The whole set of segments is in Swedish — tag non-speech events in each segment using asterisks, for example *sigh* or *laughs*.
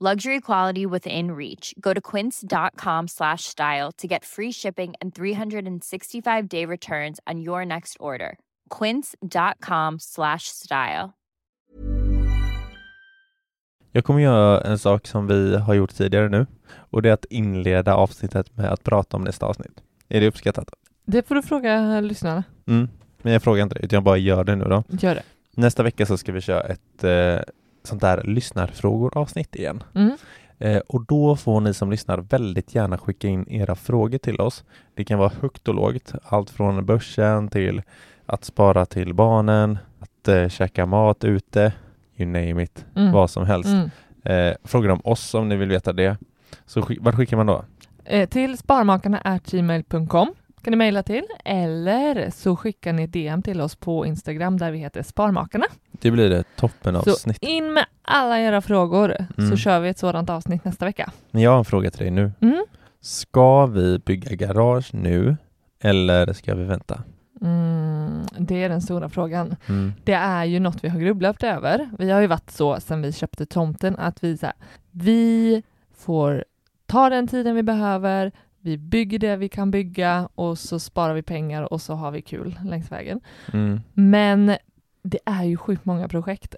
Luxury quality within reach. Go to quince.com slash style to get free shipping and 365 day returns on your next order. Quince.com slash style. Jag kommer göra en sak som vi har gjort tidigare nu och det är att inleda avsnittet med att prata om nästa avsnitt. Är det uppskattat? Det får du fråga lyssnarna. Mm. Men jag frågar inte det, utan jag bara gör det nu då. Gör det. Nästa vecka så ska vi köra ett eh, sånt där lyssnarfrågor avsnitt igen. Mm. Eh, och då får ni som lyssnar väldigt gärna skicka in era frågor till oss. Det kan vara högt och lågt, allt från börsen till att spara till barnen, att eh, käka mat ute, you name it, Mm. vad som helst. Mm. Eh, frågor om oss om ni vill veta det. Så skick, vart skickar man då? Eh, till sparmakarna.gmail.com kan ni mejla till eller så skickar ni DM till oss på Instagram där vi heter Sparmakarna. Det blir det toppen Så in med alla era frågor Mm. så kör vi ett sådant avsnitt nästa vecka. Men jag har en fråga till dig nu. Mm. Ska vi bygga garage nu eller ska vi vänta? Mm, det är den stora frågan. Mm. Det är ju något vi har grubblat över. Vi har ju varit så sedan vi köpte tomten att vi, så här, vi får ta den tiden vi behöver, vi bygger det vi kan bygga och så sparar vi pengar och så har vi kul längs vägen. Mm. Men det är ju sjukt många projekt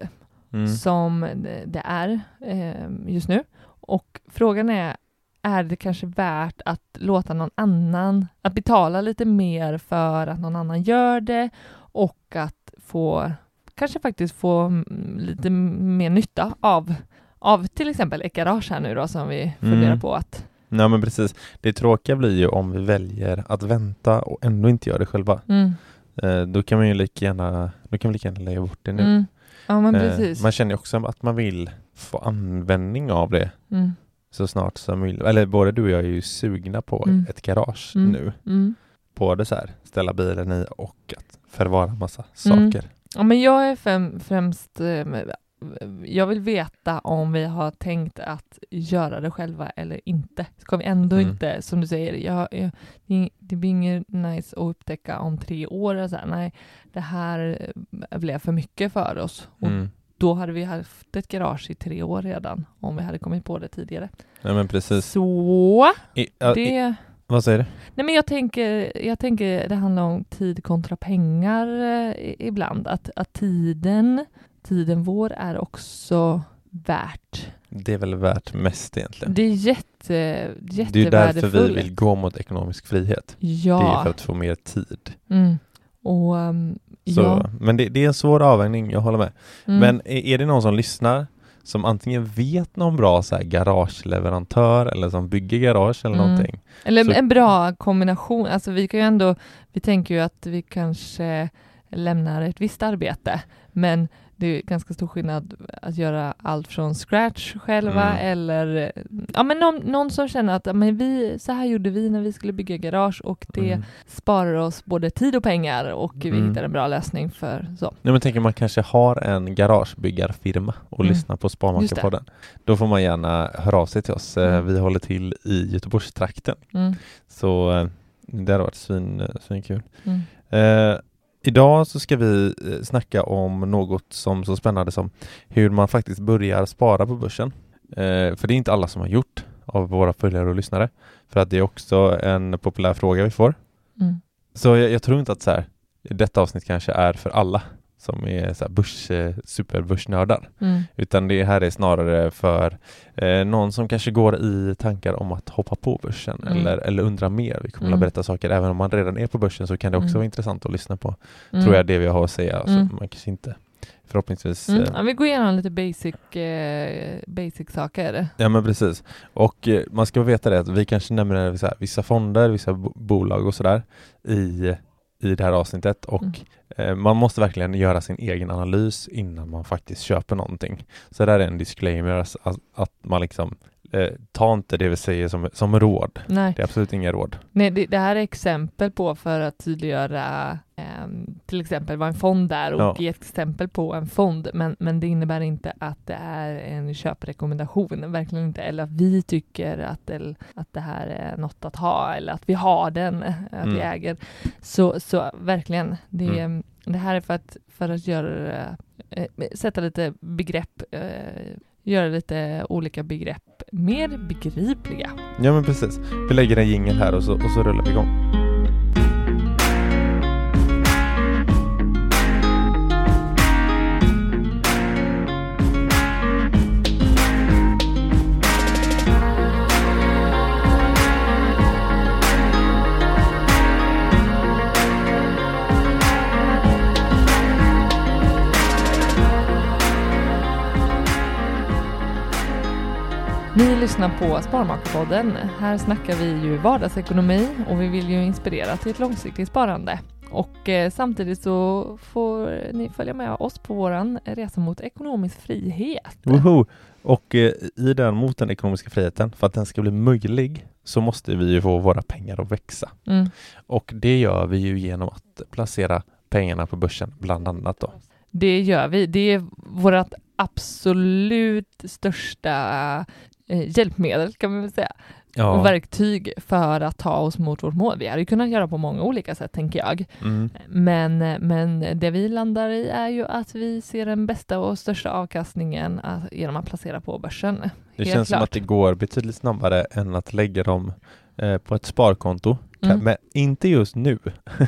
Mm. som det är eh, just nu. Och frågan är, är det kanske värt att låta någon annan, att betala lite mer för att någon annan gör det och att få, kanske faktiskt få mm, lite mer nytta av, av till exempel ett garage här nu då som vi funderar Mm. på att Nej men precis. Det tråkiga blir ju om vi väljer att vänta och ändå inte göra det själva. mm, Eh, då kan man ju lika gärna, då kan vi lika gärna lägga bort det nu. mm, ja men Eh, precis. man känner också att man vill få användning av det Mm, så snart som möjligt. Eller både du och jag är ju sugna på Mm. ett garage Mm. nu. mm. Både så här, ställa bilen i och att förvara massa Mm. saker. Ja, men jag är främ, främst... eh, Jag vill veta om vi har tänkt att göra det själva eller inte. Ska vi ändå Mm. inte, som du säger, jag, jag, det- blir inget nice att upptäcka om tre år och så här, nej, det här eh, blev för mycket för oss. Och Mm. då hade vi haft ett garage i tre år redan, om vi hade kommit på det tidigare. Nej men precis. Så, I, i, det... vad säger du? Nej men jag tänker, jag tänker det handlar om tid kontra pengar eh, i- ibland. Att, att tiden, tiden vår är också värt. Det är väl värt mest egentligen. Det är jätte, Det är därför jättevärdefullt. vi vill gå mot ekonomisk frihet. Ja. Det är för att få mer tid. mm. Och um, Så, ja. Men det, det är en svår avvägning, jag håller med. Mm. Men är, är det någon som lyssnar som antingen vet någon bra så här garageleverantör eller som bygger garage eller Mm. någonting? Eller så- en bra kombination. Alltså vi kan ju ändå, vi tänker ju att vi kanske lämnar ett visst arbete, men det är ganska stor skillnad att göra allt från scratch själva Mm. eller ja, men någon, någon som känner att men vi, så här gjorde vi när vi skulle bygga garage och det Mm. sparar oss både tid och pengar och vi Mm. hittar en bra lösning för så. Nej, men tänker man kanske har en garagebyggarfirma och Mm. lyssnar på Sparmakarpodden. Då får man gärna höra av sig till oss. Eh, Mm. Vi håller till i Göteborgstrakten. Mm. Så eh, Det hade varit svin, svinkul. Mm. Eh, idag så ska vi eh, snacka om något som så spännande som hur man faktiskt börjar spara på börsen. Eh, för det är inte alla som har gjort av våra följare och lyssnare. För att det är också en populär fråga vi får. Mm. Så jag, jag tror inte att så här, detta avsnitt kanske är för alla som är så här börs, eh, superbörsnördar. Mm. Utan det här är snarare för eh, någon som kanske går i tankar om att hoppa på börsen Mm. eller, eller undrar mer. Vi kommer Mm. att berätta saker, även om man redan är på börsen så kan det också Mm. vara intressant att lyssna på. Mm. Tror jag det vi har att säga. Så Mm. man kanske inte förhoppningsvis Mm. eh, Ja, vi går igenom lite basic, eh, basic saker. Ja men precis. Och eh, man ska veta det att vi kanske nämner så här, vissa fonder, vissa bo- bolag och sådär i, i det här avsnittet och Mm. eh, man måste verkligen göra sin egen analys innan man faktiskt köper någonting. Så där är en disclaimer att, att man liksom eh, ta inte det vi säger som, som råd. Nej, Det är absolut inga råd. Nej det, det här är exempel på för att tydliggöra ehm, till exempel vad en fond är och Ja. ge ett exempel på en fond. Men, men det innebär inte att det är en köprekommendation, verkligen inte. Eller att vi tycker att det, att det här är något att ha eller att vi har den, eh, att vi Mm. äger. Så, så verkligen, det, Mm. det här är för att, för att göra, eh, sätta lite begrepp, eh, göra lite olika begrepp mer begripliga. Ja men precis. Vi lägger en jingel här och så, och så rullar vi igång. Lyssnar på Sparmakarpodden. Här snackar vi ju vardagsekonomi och vi vill ju inspirera till ett långsiktigt sparande. Och eh, samtidigt så får ni följa med oss på våran resa mot ekonomisk frihet. Woho! Och eh, i den mot den ekonomiska friheten, för att den ska bli möjlig, så måste vi ju få våra pengar att växa. Mm. Och det gör vi ju genom att placera pengarna på börsen, bland annat då. Det gör vi. Det är vårt absolut största hjälpmedel kan man väl säga. Och verktyg för att ta oss mot vårt mål. Vi hade ju kunnat göra på många olika sätt tänker jag. Mm. Men, men det vi landar i är ju att vi ser den bästa och största avkastningen att, genom att placera på börsen. Det Helt känns som klart. att det går betydligt snabbare än att lägga dem eh, på ett sparkonto. Mm. Men inte just nu.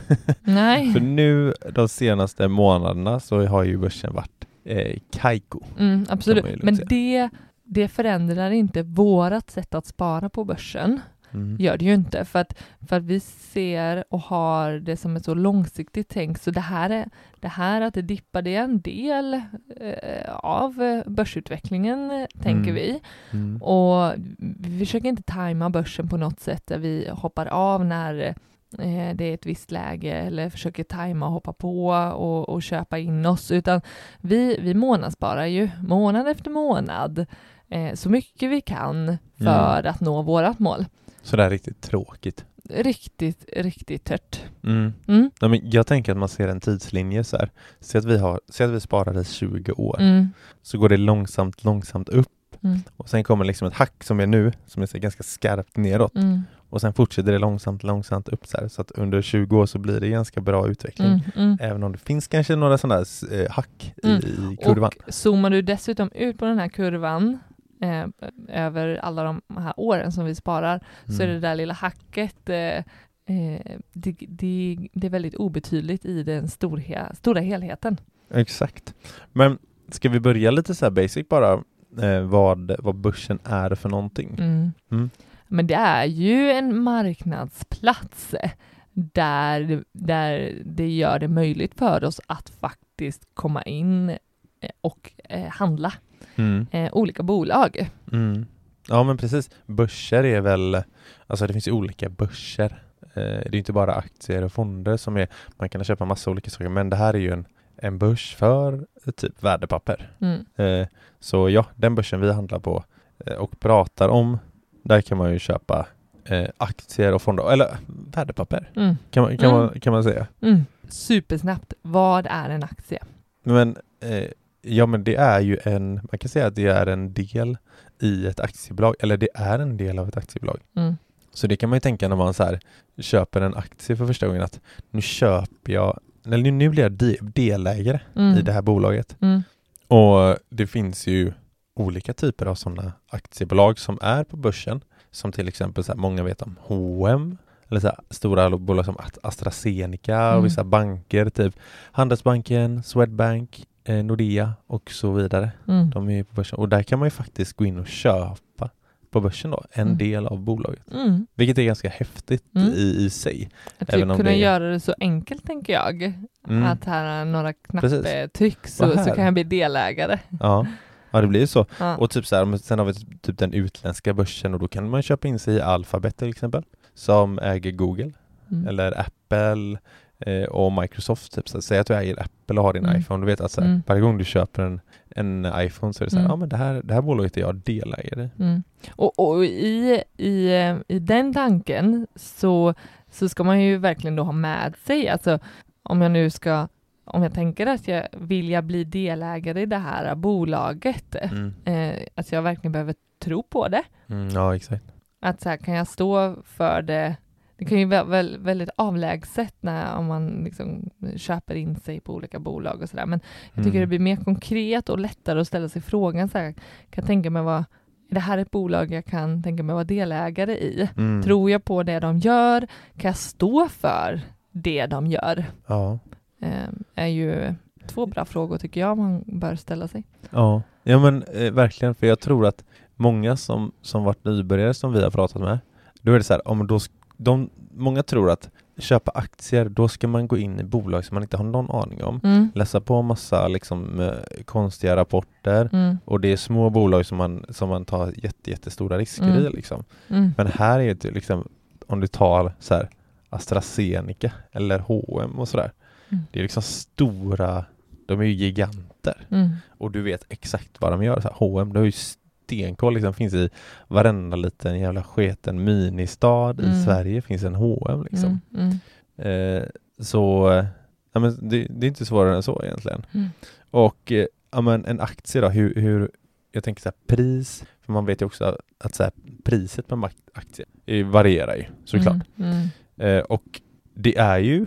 *laughs* Nej. För nu de senaste månaderna så har ju börsen varit eh, kajko. Mm, absolut. Men det, det förändrar inte vårat sätt att spara på börsen. Mm. gör det ju inte för att, för att vi ser och har det som ett så långsiktigt tänk så det här, är, det här att det dippar det är en del eh, av eh, börsutvecklingen eh, tänker Mm. vi Mm. och vi försöker inte tajma börsen på något sätt där vi hoppar av när eh, det är ett visst läge eller försöker tajma och hoppa på och, och köpa in oss utan vi, vi månadssparar ju månad efter månad eh, så mycket vi kan för att nå vårat mål. Så det är riktigt tråkigt. Riktigt, riktigt tört. Mm. Mm. Nej, men jag tänker att man ser en tidslinje så här. Säg att vi, har, säg att vi sparar i 20 år. Mm. Så går det långsamt, långsamt upp. Mm. Och sen kommer liksom ett hack som är nu, som är ganska skarpt neråt. Mm. Och sen fortsätter det långsamt, långsamt upp så här. Så att under 20 år så blir det ganska bra utveckling. Mm. Mm. Även om det finns kanske några sådana eh, hack i, Mm. i kurvan. Och zoomar du dessutom ut på den här kurvan eh, över alla de här åren som vi sparar så är det Mm. där lilla hacket eh, eh, det, det, det är väldigt obetydligt i den storhe, stora helheten. Exakt. Men ska vi börja lite så basic bara, eh, vad, vad börsen är för någonting? Mm. Mm. Men det är ju en marknadsplats där, där det gör det möjligt för oss att faktiskt komma in eh, och eh, handla Mm. eh, olika bolag. Mm. Ja men precis. Börser är väl, alltså det finns ju olika börser. Eh, det är inte bara aktier och fonder som är, man kan köpa massa olika saker men det här är ju en, en börs för typ värdepapper. Mm. Eh, så ja, den börsen vi handlar på eh, och pratar om, där kan man ju köpa eh, aktier och fonder, eller värdepapper Mm. kan man, kan Mm. man, kan man säga. Mm. Supersnabbt, vad är en aktie? Men eh, ja men det är ju en, man kan säga att det är en del i ett aktiebolag, eller det är en del av ett aktiebolag. Mm. Så det kan man ju tänka när man så här köper en aktie för första gången att nu köper jag, eller nu, blir jag de, delägare Mm. i det här bolaget. Mm. Och det finns ju olika typer av sådana aktiebolag som är på börsen. Som till exempel, så här, många vet om H&M eller så här, stora bolag som Ast- AstraZeneca Mm. och vissa banker, typ Handelsbanken, Swedbank, eh, Nordea och så vidare. Mm. De är på börsen och där kan man ju faktiskt gå in och köpa på börsen då, en Mm. del av bolaget. Mm. Vilket är ganska häftigt Mm. i, i sig. Att Även om kunna det- göra det så enkelt tänker jag. Mm. Att här är några knapptryck så, Vad så här? kan jag bli delägare. Ja. ja, det blir ju så. *laughs* Ja. Och typ så här, sen har vi typ den utländska börsen och då kan man köpa in sig i Alphabet till exempel som äger Google Mm. eller Apple eh, och Microsoft. Typ. Så säg att du äger Apple och har din Mm. iPhone. Du vet att så här, Mm. varje gång du köper en, en iPhone så är det så här, Mm. ja men det här, det här bolaget är jag delägare i. Mm. Och, och i, i, i den tanken så, så ska man ju verkligen då ha med sig, alltså om jag nu ska, om jag tänker att jag vill jag bli delägare i det här bolaget, Mm. eh, att jag verkligen behöver tro på det. Mm, ja, exakt. Att så här, kan jag stå för det? Det kan ju vara väl, väldigt avlägset när om man liksom köper in sig på olika bolag och sådär. Men jag tycker Mm. det blir mer konkret och lättare att ställa sig frågan så här, kan jag tänka mig vara är det här ett bolag jag kan tänka mig vara delägare i? Mm. Tror jag på det de gör? Kan jag stå för det de gör? Ja. Eh, är ju två bra frågor tycker jag man bör ställa sig. Ja, ja men eh, verkligen, för jag tror att många som, som varit nybörjare som vi har pratat med, då är det så här, om då, de, många tror att köpa aktier, då ska man gå in i bolag som man inte har någon aning om, Mm. läsa på massa liksom eh, konstiga rapporter Mm. och det är små bolag som man, som man tar jätte, jättestora risker Mm. i liksom. Mm. Men här är det liksom, om du tar så här AstraZeneca eller H&M och sådär, Mm. det är liksom stora, de är ju giganter Mm. och du vet exakt vad de gör. Så här, H&M, du har ju stenkoll, liksom, finns i varenda liten jävla sketen ministad Mm. i Sverige finns en H&M liksom. Mm. Mm. Eh, så ja, men det, det är inte svårare än så egentligen. Mm. Och eh, ja, men en aktie då, hur, hur jag tänker så här, pris, för man vet ju också att så här, priset på en aktie varierar ju såklart. Mm. Mm. Eh, och det är ju,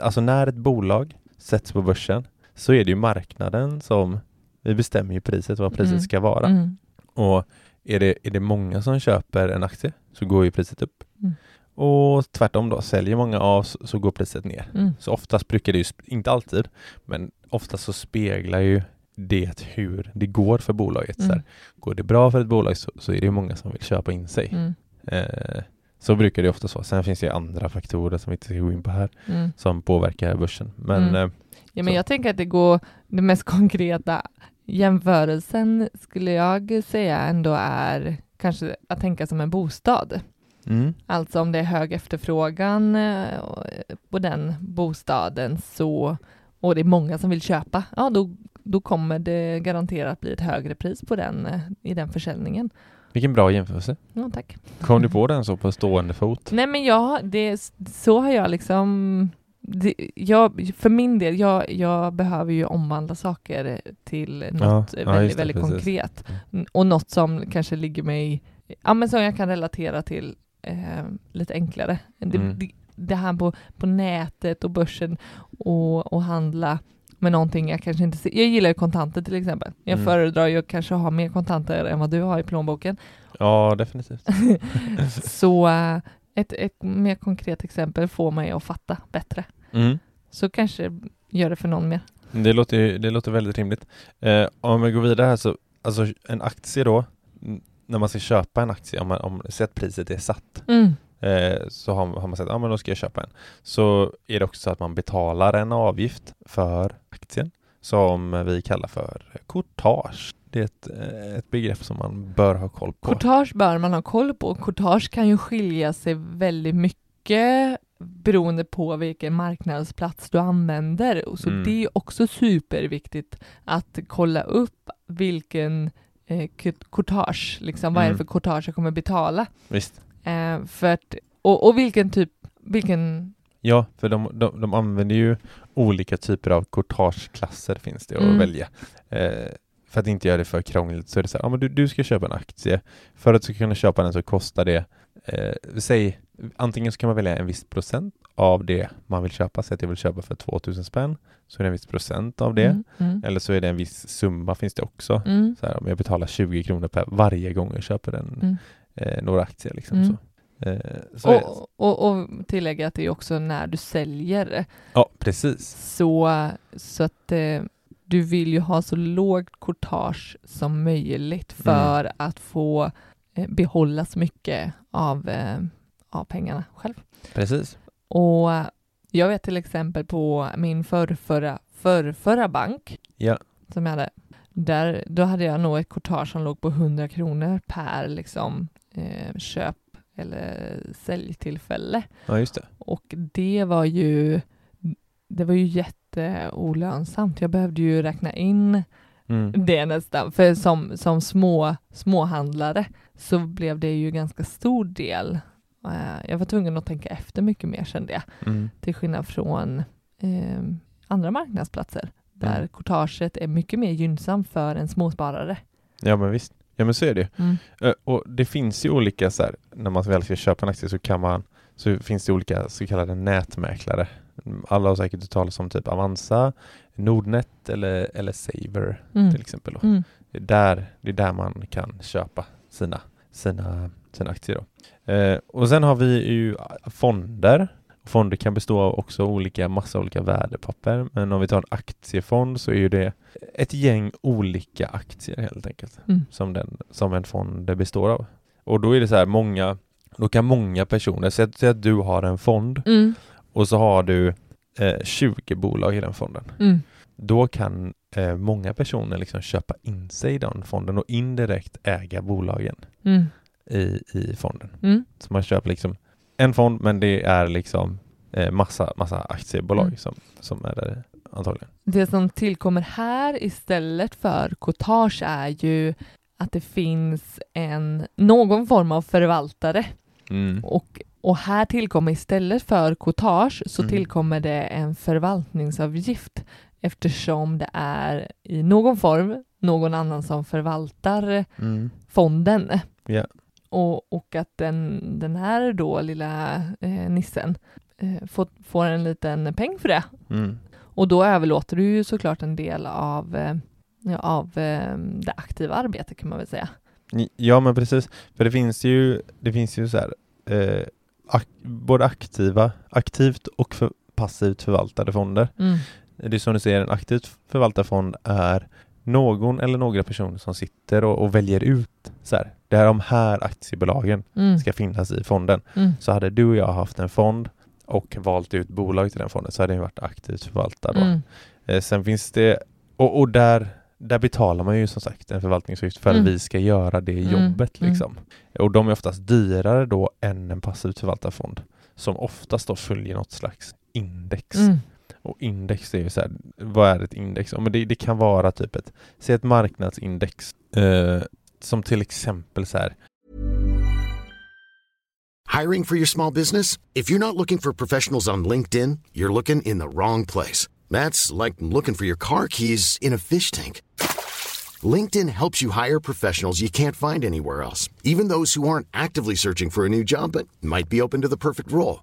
alltså när ett bolag sätts på börsen så är det ju marknaden som, vi bestämmer ju priset, vad priset Mm. ska vara. Mm. Och är det, är det många som köper en aktie så går ju priset upp. Mm. Och tvärtom då, säljer många av så, så går priset ner. Mm. Så oftast brukar det ju, inte alltid, men oftast så speglar ju det hur det går för bolaget. Så här, Mm. går det bra för ett bolag så, så är det många som vill köpa in sig. Mm. Eh, så brukar det ofta vara. Sen finns det ju andra faktorer som vi inte ska gå in på här Mm. som påverkar börsen. Men Mm. eh, Ja, men Så. jag tänker att det går, det mest *laughs* konkreta jämförelsen skulle jag säga ändå är kanske att tänka som en bostad. mm, Alltså om det är hög efterfrågan eh, och- på den bostaden så, och det är många som vill köpa, ja då, då kommer det garanterat bli ett högre pris på den eh, i den försäljningen. vilken bra jämförelse. Ja, tack. Kom du på *laughs* den så på stående fot? Nej men jag, det, så har jag liksom det, jag, för min del, jag, jag behöver ju omvandla saker till något Ja, ja, väldigt, det, väldigt precis. konkret. N- Och något som kanske ligger mig, ja men som jag kan relatera till eh, lite enklare. Det, Mm. det, det här på, på nätet och börsen och, och handla med någonting jag kanske inte ser. Jag gillar ju kontanter till exempel. Jag Mm. föredrar ju att kanske ha mer kontanter än vad du har i plånboken. Ja, definitivt. *laughs* Så eh, ett, ett mer konkret exempel får mig att fatta bättre. Mm. Så kanske gör det för någon mer. Det, låter, det låter väldigt rimligt. Eh, om vi går vidare här så, alltså en aktie då, när man ska köpa en aktie, om, man, om att priset är satt, Mm. eh, så har, har man sagt, ja men då ska jag köpa en. Så är det också så att man betalar en avgift för aktien som vi kallar för courtage. Det är ett, eh, ett begrepp som man bör ha koll på. Courtage bör man ha koll på. Courtage kan ju skilja sig väldigt mycket beroende på vilken marknadsplats du använder. Och Så Mm. det är också superviktigt att kolla upp vilken eh, courtage, liksom, vad är det Mm. för courtage jag kommer betala. Visst? Eh, för att, och, och vilken typ, vilken Ja, för de, de, de använder ju olika typer av courtageklasser finns det att Mm. välja. Eh, för att inte göra det för krångligt så är det så här, ja men du, du ska köpa en aktie. För att du ska kunna köpa den så kostar det eh, säg, antingen så kan man välja en viss procent av det man vill köpa, säg att jag vill köpa för 2000 spänn, så är det en viss procent av det. Mm, mm, Eller så är det en viss summa finns det också. mm, Så här, om jag betalar 20 kronor per varje gång jag köper en, mm. eh, några aktier. Liksom, Mm. så. Eh, så. Och, och, och tillägga att det är också när du säljer. Ja, precis. Så, så att eh, du vill ju ha så lågt courtage som möjligt för att få behålla så mycket av, eh, av pengarna själv. Precis. Och jag vet till exempel på min förrförra, förrförra bank Ja. som jag hade, där, då hade jag nog ett courtage som låg på 100 kronor per liksom, eh, köp eller säljtillfälle. Ja, just det. Och det var ju, det var ju jätteolönsamt. Jag behövde ju räkna in Mm. det nästan. För som, som små, småhandlare så blev det ju ganska stor del. Eh, Jag var tvungen att tänka efter mycket mer kände jag. Mm. Till skillnad från eh, andra marknadsplatser där Mm. courtaget är mycket mer gynnsamt för en småsparare. Ja, men visst. Ja, men så är det. Mm. Eh, Och det finns ju olika så här, när man väl ska köpa en aktie så kan man, så finns det olika så kallade nätmäklare. Alla har säkert hört talas om typ Avanza, Nordnet eller, eller Saver Mm. till exempel. Mm. Det, är där, det är där man kan köpa sina, sina, sina aktier. Då. Eh, och sen har vi ju fonder. Fonder kan bestå av också olika, massa olika värdepapper. Men om vi tar en aktiefond så är ju det ett gäng olika aktier helt enkelt Mm. som, den, som en fond består av. Och då är det så här många, då kan många personer, säg att, du har en fond Mm. och så har du eh, 20 bolag i den fonden. Mm. Då kan eh, många personer liksom köpa in sig i den fonden och indirekt äga bolagen Mm. i, i fonden. Mm. Så man köper liksom en fond men det är liksom eh, massa, massa aktiebolag Mm. som, som är där antagligen. Det som tillkommer här istället för courtage är ju att det finns en, någon form av förvaltare Mm. och, och här tillkommer istället för courtage så Mm. tillkommer det en förvaltningsavgift eftersom det är i någon form någon annan som förvaltar Mm. fonden. Ja. Och, och att den, den här då lilla eh, nissen eh, får, får en liten peng för det. Mm. Och då överlåter du ju såklart en del av, eh, av eh, det aktiva arbetet kan man väl säga. Ja men precis, för det finns ju, det finns ju så här, eh, ak både aktiva, aktivt och för, passivt förvaltade fonder. Mm. Det är som du säger, en aktivt förvaltad fond är någon eller några personer som sitter och, och väljer ut så här, det är de här aktiebolagen Mm. ska finnas i fonden. Mm. Så hade du och jag haft en fond och valt ut bolag till den fonden så hade den varit aktivt förvaltad. Mm. Eh, sen finns det, och, och där, där betalar man ju som sagt en förvaltningsavgift för Mm. att vi ska göra det Mm, jobbet. mm. Liksom. Och de är oftast dyrare då än en passivt förvaltad fond som oftast då följer något slags index. Mm. Och index är ju så här, vad är ett index? Ja, men det, det kan vara typ ett, säg ett marknadsindex eh, som till exempel så här, Hiring for your small business? If you're not looking for professionals on LinkedIn, you're looking in the wrong place. That's like looking for your car keys in a fish tank. LinkedIn helps you hire professionals you can't find anywhere else, even those who aren't actively searching for a new job but might be open to the perfect role.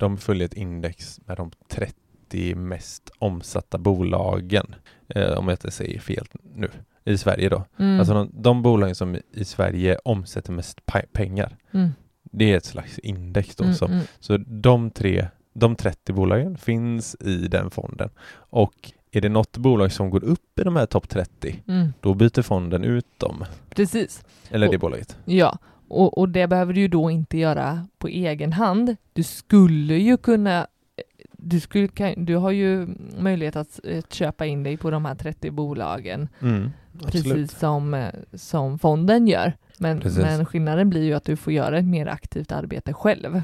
De följer ett index med de 30 mest omsatta bolagen, eh, om jag inte säger fel nu, i Sverige då. Mm. Alltså de, de bolagen som i Sverige omsätter mest pengar. Mm. Det är ett slags index då. Mm, Så, mm. så de tre, de 30 bolagen finns i den fonden. Och är det något bolag som går upp i de här topp 30, Mm, då byter fonden ut dem. precis. Eller det Och- bolaget. Ja, och, och det behöver du ju då inte göra på egen hand. Du skulle ju kunna du, skulle, du har ju möjlighet att, att köpa in dig på de här 30 bolagen Mm, precis som, eh, som fonden gör. Men, Precis. men skillnaden blir ju att du får göra ett mer aktivt arbete själv.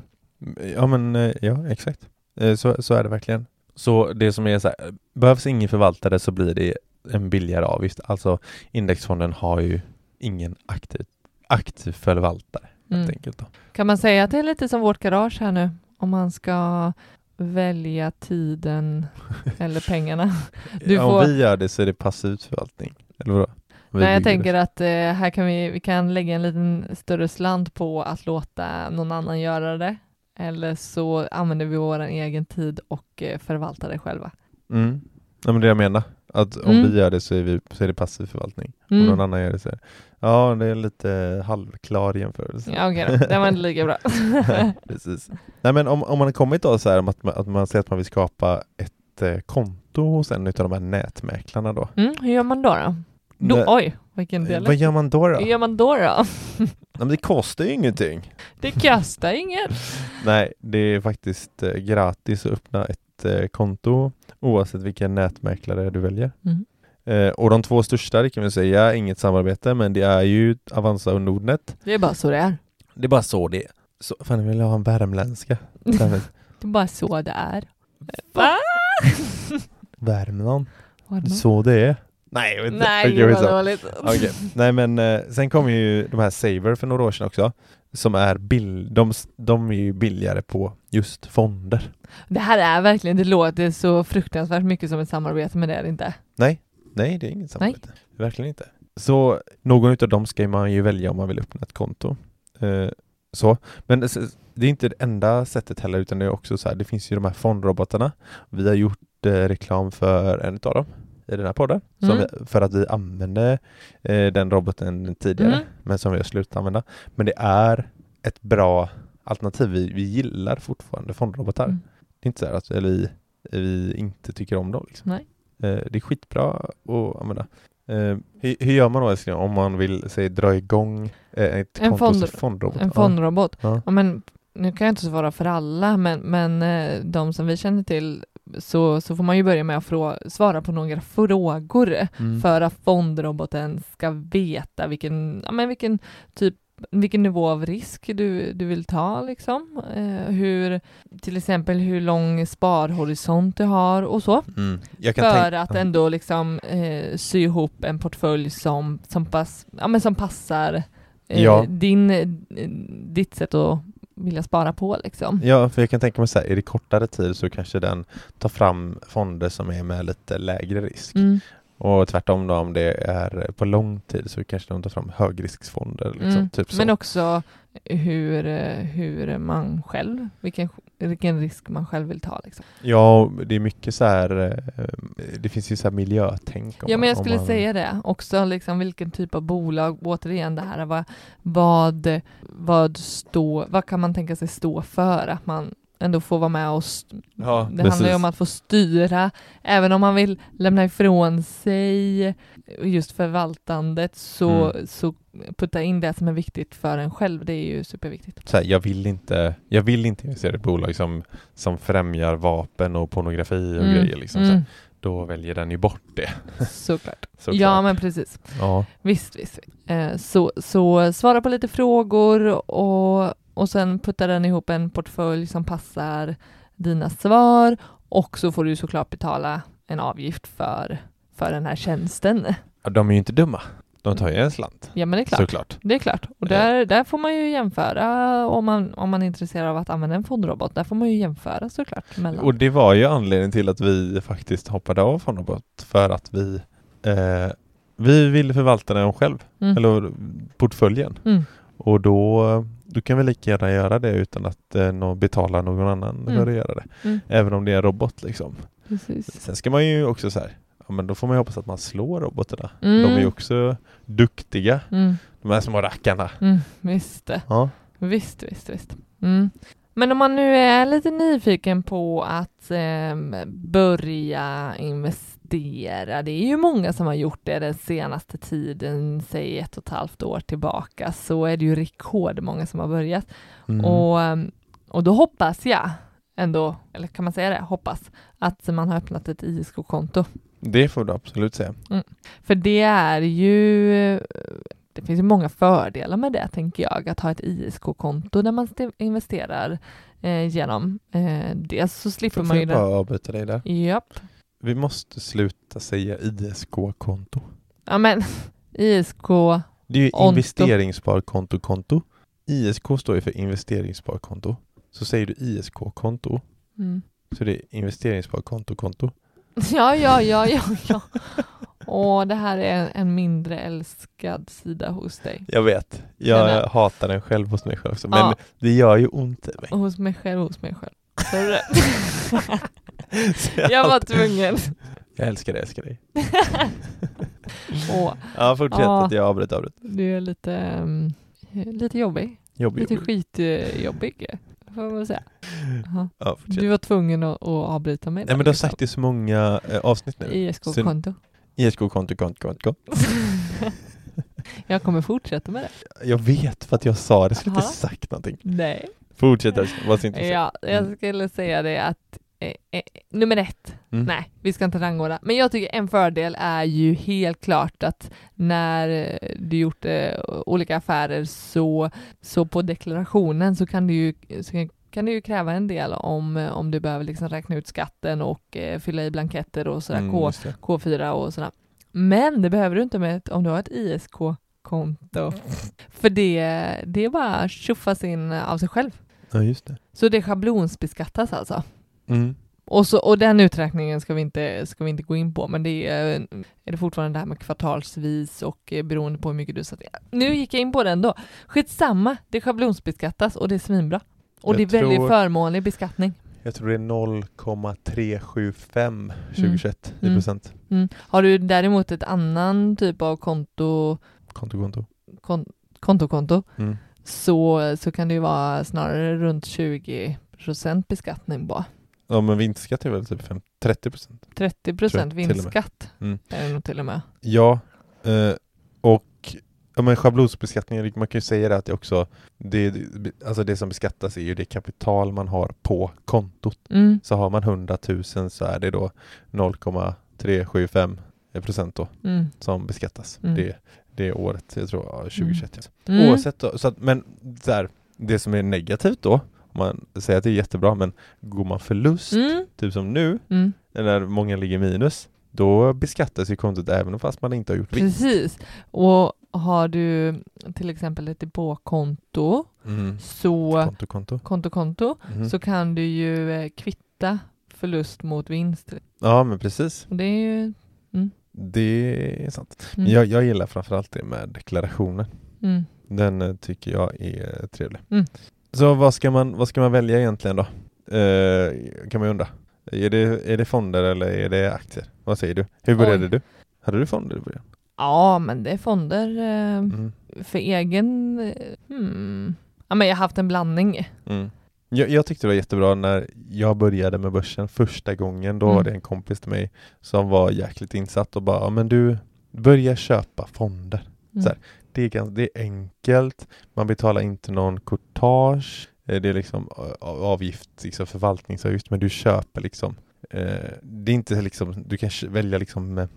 Ja men eh, ja, exakt. Eh, Så, så är det verkligen. Så det som är så här, behövs ingen förvaltare så blir det en billigare avgift. Alltså indexfonden har ju ingen aktiv, aktiv förvaltare helt Mm. enkelt. Då. Kan man säga att det är lite som vårt garage här nu? Om man ska välja tiden *laughs* eller pengarna. Du får- Om vi gör det så är det passiv förvaltning. Eller vadå? Nej, jag tänker det. att eh, här kan vi, vi kan lägga en liten större slant på att låta någon annan göra det. Eller så använder vi vår egen tid och eh, förvaltar det själva. Mm. Ja, men det jag menar. Att om Mm. vi gör det så är, vi, så är det passiv förvaltning. Om Mm. någon annan gör det så är. Ja, det är lite halvklar jämförelse. Ja, okej då. Det var inte lika bra. *laughs* Precis. Nej men om, om man har kommit då så här att man, att man säger att man vill skapa ett eh, konto hos en av de här nätmäklarna då. Mm, hur gör man då? då? då Nej, oj, vilken eh, del. vad gör man då? då? Hur gör man då? då? *laughs* Nej, men det kostar ju ingenting. Det kostar inget. Nej, det är faktiskt eh, gratis att öppna ett eh, konto oavsett vilken nätmäklare du väljer. Mm. Eh, och de två största, det kan vi säga, inget samarbete, men det är ju Avanza och Nordnet. Det är bara så det är. Det är bara så det är. Så, fan, jag vill ha en värmländska. *laughs* Det är bara så det är. Va? *laughs* Värmland. Var det något? Så det är. Nej, jag vet inte. Nej, gud vad skitsamma. dåligt. Okej. Nej men eh, sen kom ju de här Saver för några år sedan också. Som är bill de, de är ju billigare på just fonder. Det här är verkligen, det låter så fruktansvärt mycket som ett samarbete, men det är det inte. Nej, nej det är inget samarbete. Verkligen inte. Så någon utav dem ska man ju välja om man vill öppna ett konto. Eh, så. Men det är inte det enda sättet heller utan det är också så här, det finns ju de här fondrobotarna. Vi har gjort eh, reklam för en utav dem i den här podden. Mm. vi, för att vi använde eh, den roboten tidigare Mm. men som vi har slutat använda. Men det är ett bra alternativ. Vi, vi gillar fortfarande fondrobotar. Mm. Det är inte så att eller vi, vi inte tycker om dem. Liksom. Nej. Eh, det är skitbra att använda. Eh, hur, hur gör man då älskling om man vill säg, dra igång eh, ett En konto fond- fondrobot? En fondrobot. Ja. Ja, men nu kan jag inte svara för alla, men, men eh, de som vi känner till så, så får man ju börja med att svara på några frågor Mm. för att fondroboten ska veta vilken, ja, men vilken typ vilken nivå av risk du, du vill ta liksom. Eh, hur, till exempel hur lång sparhorisont du har och så. Mm. För att ändå liksom eh, sy ihop en portfölj som, som, pass, ja, men som passar eh, Ja. din, eh, ditt sätt att vilja spara på liksom. Ja, för jag kan tänka mig så här, är det kortare tid så kanske den tar fram fonder som är med lite lägre risk. Mm. Och tvärtom då om det är på lång tid så kanske de tar fram högriskfonder. Liksom, Mm. typ. Men också hur, eh, hur man själv, vilken, vilken risk man själv vill ta. Liksom. Ja, det är mycket så här, eh, det finns ju så här miljötänk. Ja, men jag skulle man- säga det också, liksom vilken typ av bolag, återigen det här, vad, vad, vad, stå, vad kan man tänka sig stå för? Att man ändå får vara med och Ja, det handlar ju precis. om att få styra, även om man vill lämna ifrån sig just förvaltandet så, Mm. så putta in det som är viktigt för en själv, det är ju superviktigt. så här, jag vill inte, jag vill inte investera i bolag som, som främjar vapen och pornografi och Mm, grejer. Liksom, mm. Då väljer den ju bort det. *laughs* Såklart. Såklart. Ja, men precis. Ja. Visst, visst. visst. Eh, så, så svara på lite frågor och, och sen putta den ihop en portfölj som passar dina svar och så får du såklart betala en avgift för, för den här tjänsten. Ja, De är ju inte dumma. De tar ju en slant. Ja, men det är klart. Såklart. Det är klart. Och där, där får man ju jämföra om man, om man är intresserad av att använda en fondrobot. Där får man ju jämföra såklart. Mellan. Och det var ju anledningen till att vi faktiskt hoppade av Fondrobot för att vi eh, vi ville förvalta den själv, Mm. eller portföljen. Mm. Och då, då kan vi lika gärna göra det utan att eh, nå, betala någon annan Mm. för att göra det. Mm. Även om det är en robot liksom. Precis. Sen ska man ju också så här, ja men då får man ju hoppas att man slår robotarna. Mm. De är ju också duktiga, Mm. de här små rackarna. Mm. Visst. Ja. Visst, visst, visst. Mm. Men om man nu är lite nyfiken på att ehm, börja investera. Det är ju många som har gjort det den senaste tiden, säg ett och ett halvt år tillbaka, så är det ju rekordmånga som har börjat. Mm. Och, ehm, och då hoppas jag ändå, eller kan man säga det, hoppas att man har öppnat ett ISK-konto. Det får du absolut säga. För det är ju, det finns ju många fördelar med det tänker jag, att ha ett ISK-konto där man st- investerar eh, genom. Eh, dels så slipper Får man ju jag det. bara avbryta dig där? Japp. Vi måste sluta säga ISK-konto. Ja men *laughs* ISK, Det är ju Onto. investeringssparkonto-konto. ISK står ju för investeringssparkonto. Så säger du ISK-konto mm. så det är investeringssparkonto-konto. *laughs* ja ja ja ja ja. Och det här är en mindre älskad sida hos dig. Jag vet. Jag Känner. hatar den själv hos mig själv också. Men Ja. det gör ju ont i mig. Hos mig själv, hos mig själv. *laughs* Så *laughs* jag var tvungen. Jag älskar dig, älskar dig. Och *laughs* Ja, fortsätt. Att Jag avbröt, avbröt. du är lite, um, lite jobbig. Jobbig, Lite jobbig. skitjobbig, får man säga. Jaha. Ja. Du var tvungen att, att avbryta mig. Nej där, men du har liksom. sagt det så många eh, avsnitt nu. ISK-konto. ISK-konto, konto, konto. *laughs* jag kommer fortsätta med det. Jag vet för att jag sa det, jag skulle inte Aha. sagt någonting. Nej. Fortsätt var så intresserad. Ja, jag Mm. skulle säga det att eh, eh, nummer ett, Mm. nej, vi ska inte rangordna, men jag tycker en fördel är ju helt klart att när eh, du gjort eh, olika affärer så, så på deklarationen så kan du ju så kan du ju kräva en del om, eh, om du behöver liksom räkna ut skatten och fylla i blanketter och sådär, Mm, K, just det. K4 och sådär. Men det behöver du inte med om du har ett ISK-konto. För det, det bara tjoffas in av sig själv. Ja, just det. Så det schablonsbeskattas alltså. Mm. Och, så, och den uträkningen ska vi, inte, ska vi inte gå in på, men det är, är det fortfarande det här med kvartalsvis och eh, beroende på hur mycket du satt. Nu gick jag in på den då. Skitsamma, det schablonsbeskattas och det är svinbra. Och Jag det är väldigt tror- förmånlig beskattning. Jag tror det är 0,375 2021 i Mm. procent. Mm. Har du däremot ett annan typ av konto, Konto, konto. kon, konto, konto Mm. så, så kan det ju vara snarare runt 20% beskattning på. Ja men vinstskatt är väl typ 5, 30 procent? 30 Tror jag, till och med. vinstskatt Mm. är det nog till och med. Ja, eh, och ja, men schablonsbeskattningen, man kan ju säga det att det också, det, alltså det som beskattas är ju det kapital man har på kontot. Mm. Så har man 100 000 så är det då 0,375 procent då Mm. som beskattas. Mm. Det, det är året, jag tror ja, 2021. Mm. Oavsett då, så att, men här, det som är negativt då, man säger att det är jättebra, men går man förlust, Mm. typ som nu, Mm. när många ligger minus, då beskattas ju kontot även fast man inte har gjort vinst. Precis. Och har du till exempel ett depåkonto, Mm. så Konto, konto. konto, konto, Mhm. så kan du ju eh, kvitta förlust mot vinst. Ja, men precis. Det är ju... Det är sant. Mm, Jag, jag gillar framförallt det med deklarationen. mm, Den eh, tycker jag är trevlig. Så vad ska, man, vad ska man välja egentligen då? Eh, kan man ju undra. Är det, är det fonder eller är det aktier? Vad säger du? Hur började Oj. du? Hade du fonder i början? Ja, men det är fonder eh, Mm. för egen... eh, Hmm. Ja, men jag har haft en blandning. Mm. Jag, jag tyckte det var jättebra när jag började med börsen första gången. Då Mm. var det en kompis till mig som var jäkligt insatt och bara, "Ja, men du, börja köpa fonder. Mm. Så här. Det är, ganska, det är enkelt, man betalar inte någon courtage, eh, det är liksom avgift, liksom förvaltningsavgift, men du köper liksom eh, det är inte liksom, du kan välja liksom eh,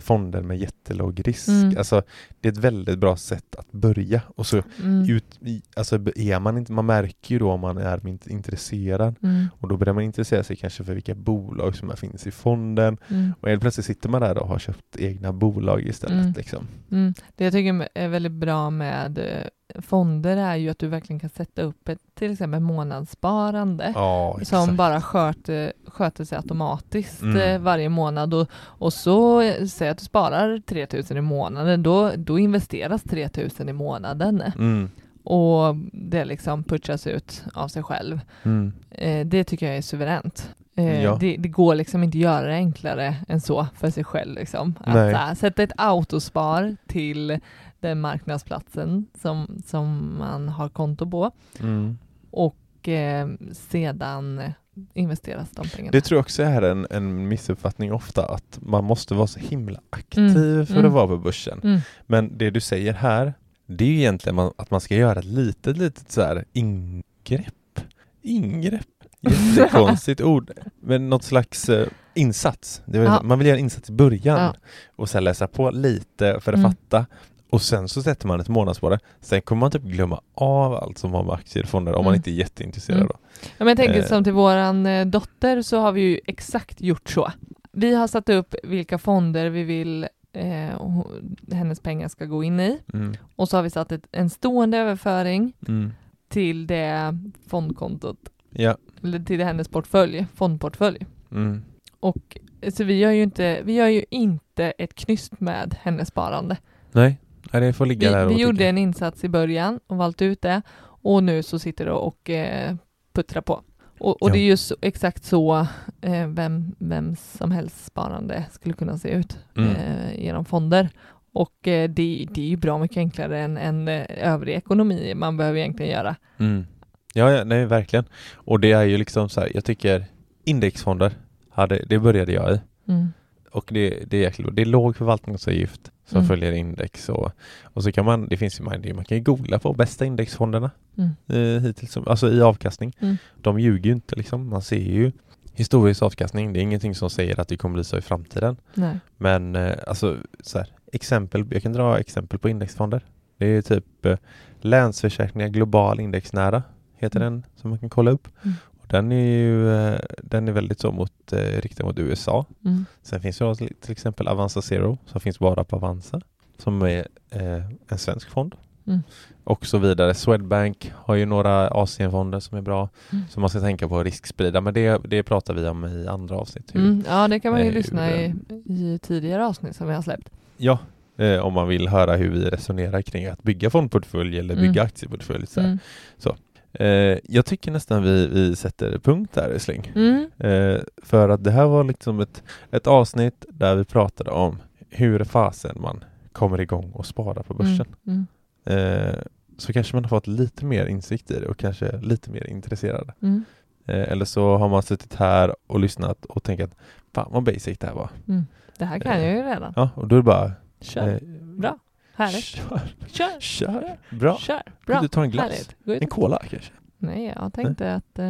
fonder med jättelåg risk. Mm. Alltså det är ett väldigt bra sätt att börja och så Mm. ut, alltså är man inte, man märker ju då om man är int- intresserad Mm. och då börjar man intressera sig kanske för vilka bolag som finns i fonden Mm. och helt plötsligt sitter man där och har köpt egna bolag istället Mm. liksom. Mm. Det jag tycker är väldigt bra med eh, fonder är ju att du verkligen kan sätta upp ett till exempel månadssparande Ja, som bara sköter, sköter sig automatiskt Mm. eh, varje månad och, och så eh, säg att du sparar 3000 i månaden då, då investeras 3000 i månaden Mm. och det liksom putchas ut av sig själv. Mm. Eh, det tycker jag är suveränt. Eh, Ja. det, det går liksom inte att göra det enklare än så för sig själv. Liksom. Att här, sätta ett autospar till den marknadsplatsen som, som man har konto på Mm. och eh, sedan investeras de pengarna. Det tror jag också är en, en missuppfattning ofta att man måste vara så himla aktiv Mm, för mm. att vara på börsen. Mm. Men det du säger här, det är ju egentligen man, att man ska göra ett litet, litet så här ingrepp. Ingrepp? *laughs* Jättekonstigt ord. Men något slags eh, insats. Vill, Ja. Man vill göra en insats i början Ja. och sen läsa på lite för att Mm. fatta. Och sen så sätter man ett månadsspara. Sen kommer man typ glömma av allt som har med aktier och fonder om man Mm. inte är jätteintresserad. Mm. Då. Ja, men jag tänker Eh. som till våran eh, dotter så har vi ju exakt gjort så. Vi har satt upp vilka fonder vi vill eh, hennes pengar ska gå in i Mm. och så har vi satt ett, en stående överföring Mm. till det fondkontot, Ja. eller till det hennes portfölj, fondportfölj. Mm. Och så vi gör ju inte, vi gör ju inte ett knyst med hennes sparande. Nej. Nej, det får ligga där Vi, och vi gjorde en insats i början och valt ut det och nu så sitter det och eh, puttrar på. Och, och Ja. det är ju så, exakt så eh, vem, vem som helst sparande skulle kunna se ut Mm. eh, genom fonder. Och eh, det, det är ju bra mycket enklare än, än eh, övrig ekonomi man behöver egentligen göra. Mm. Ja, ja, nej verkligen. Och det är ju liksom så här, jag tycker indexfonder, hade, det började jag i. Mm. Och det, det är jäkligt. Det är låg förvaltningsavgift som Mm. följer index och, och så kan man, det finns ju, man, man kan ju googla på bästa indexfonderna Mm. eh, hittills, alltså i avkastning. Mm. De ljuger ju inte liksom, man ser ju historisk avkastning, det är ingenting som säger att det kommer bli så i framtiden. Nej. Men eh, alltså så här, exempel, jag kan dra exempel på indexfonder. Det är typ eh, Länsförsäkringar Global Indexnära heter Mm. den som man kan kolla upp. Mm. Och den är ju eh, den är väldigt så mot, eh, riktad mot USA. Mm. Sen finns det till exempel Avanza Zero som finns bara på Avanza som är eh, en svensk fond. Mm. Och så vidare. Swedbank har ju några Asienfonder som är bra Mm. som man ska tänka på att risksprida men det, det pratar vi om i andra avsnitt. Hur, Mm. Ja, det kan man ju eh, lyssna hur, i, i tidigare avsnitt som vi har släppt. Ja, eh, om man vill höra hur vi resonerar kring att bygga fondportfölj eller Mm. bygga aktieportfölj. Så här. Mm. Eh, jag tycker nästan vi, vi sätter punkt där Sling. Mm. Eh, för att det här var liksom ett, ett avsnitt där vi pratade om hur fasen man kommer igång och sparar på börsen. Mm. Eh, så kanske man har fått lite mer insikt i det och kanske lite mer intresserad. Mm. Eh, eller så har man suttit här och lyssnat och tänkt att fan vad basic det här var. Mm. Det här kan jag ju redan. Ja, och då är det bara Kör. eh, Bra. Härligt. Kör, Kör. kör. Bra. Kör. Bra. du ta en glass? Härligt. En cola kanske? Nej, jag tänkte att eh,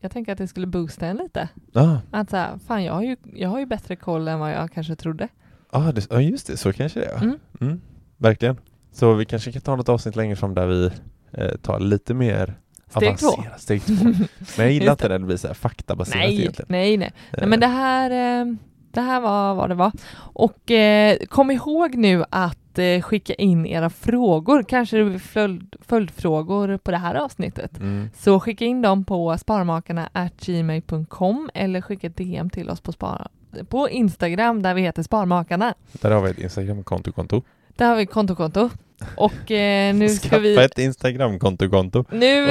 jag tänkte att det skulle boosta en lite. Ja, Att så här, fan jag har, ju, jag har ju bättre koll än vad jag kanske trodde. ah, det, ah, just det, så kanske det är. Mm. Mm, verkligen. Så vi kanske kan ta något avsnitt längre fram där vi eh, tar lite mer Steg två. avancerat. Steg två. *laughs* Men jag gillar inte när det blir så här faktabaserat Nej, egentligen. nej, nej. Eh, nej. Men det här, eh, det här var vad det var. Och eh, kom ihåg nu att eh, skicka in era frågor, kanske följd, följdfrågor på det här avsnittet. Mm. Så skicka in dem på sparmakarna gmail.com eller skicka ett DM till oss på, spar, på Instagram där vi heter Sparmakarna. Där har vi ett Instagramkonto-konto. Där har vi konto-konto. Och eh, nu ska Skaffa vi... ett Instagramkonto-konto. Nu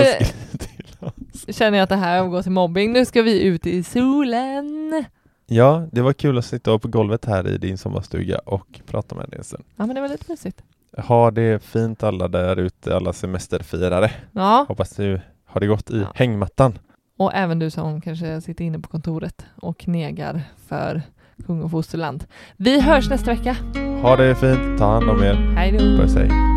känner jag att det här övergår till mobbing. Nu ska vi ut i solen. Ja, det var kul att sitta på golvet här i din sommarstuga och prata med dig en stund. Ja, men det var lite mysigt. Ha det fint alla där ute, alla semesterfirare. Ja, Hoppas du har det gott i Ja. hängmattan. och även du som kanske sitter inne på kontoret och knegar för kung och fosterland. Vi hörs nästa vecka. Ha det fint, ta hand om er. Hej då! Puss hej.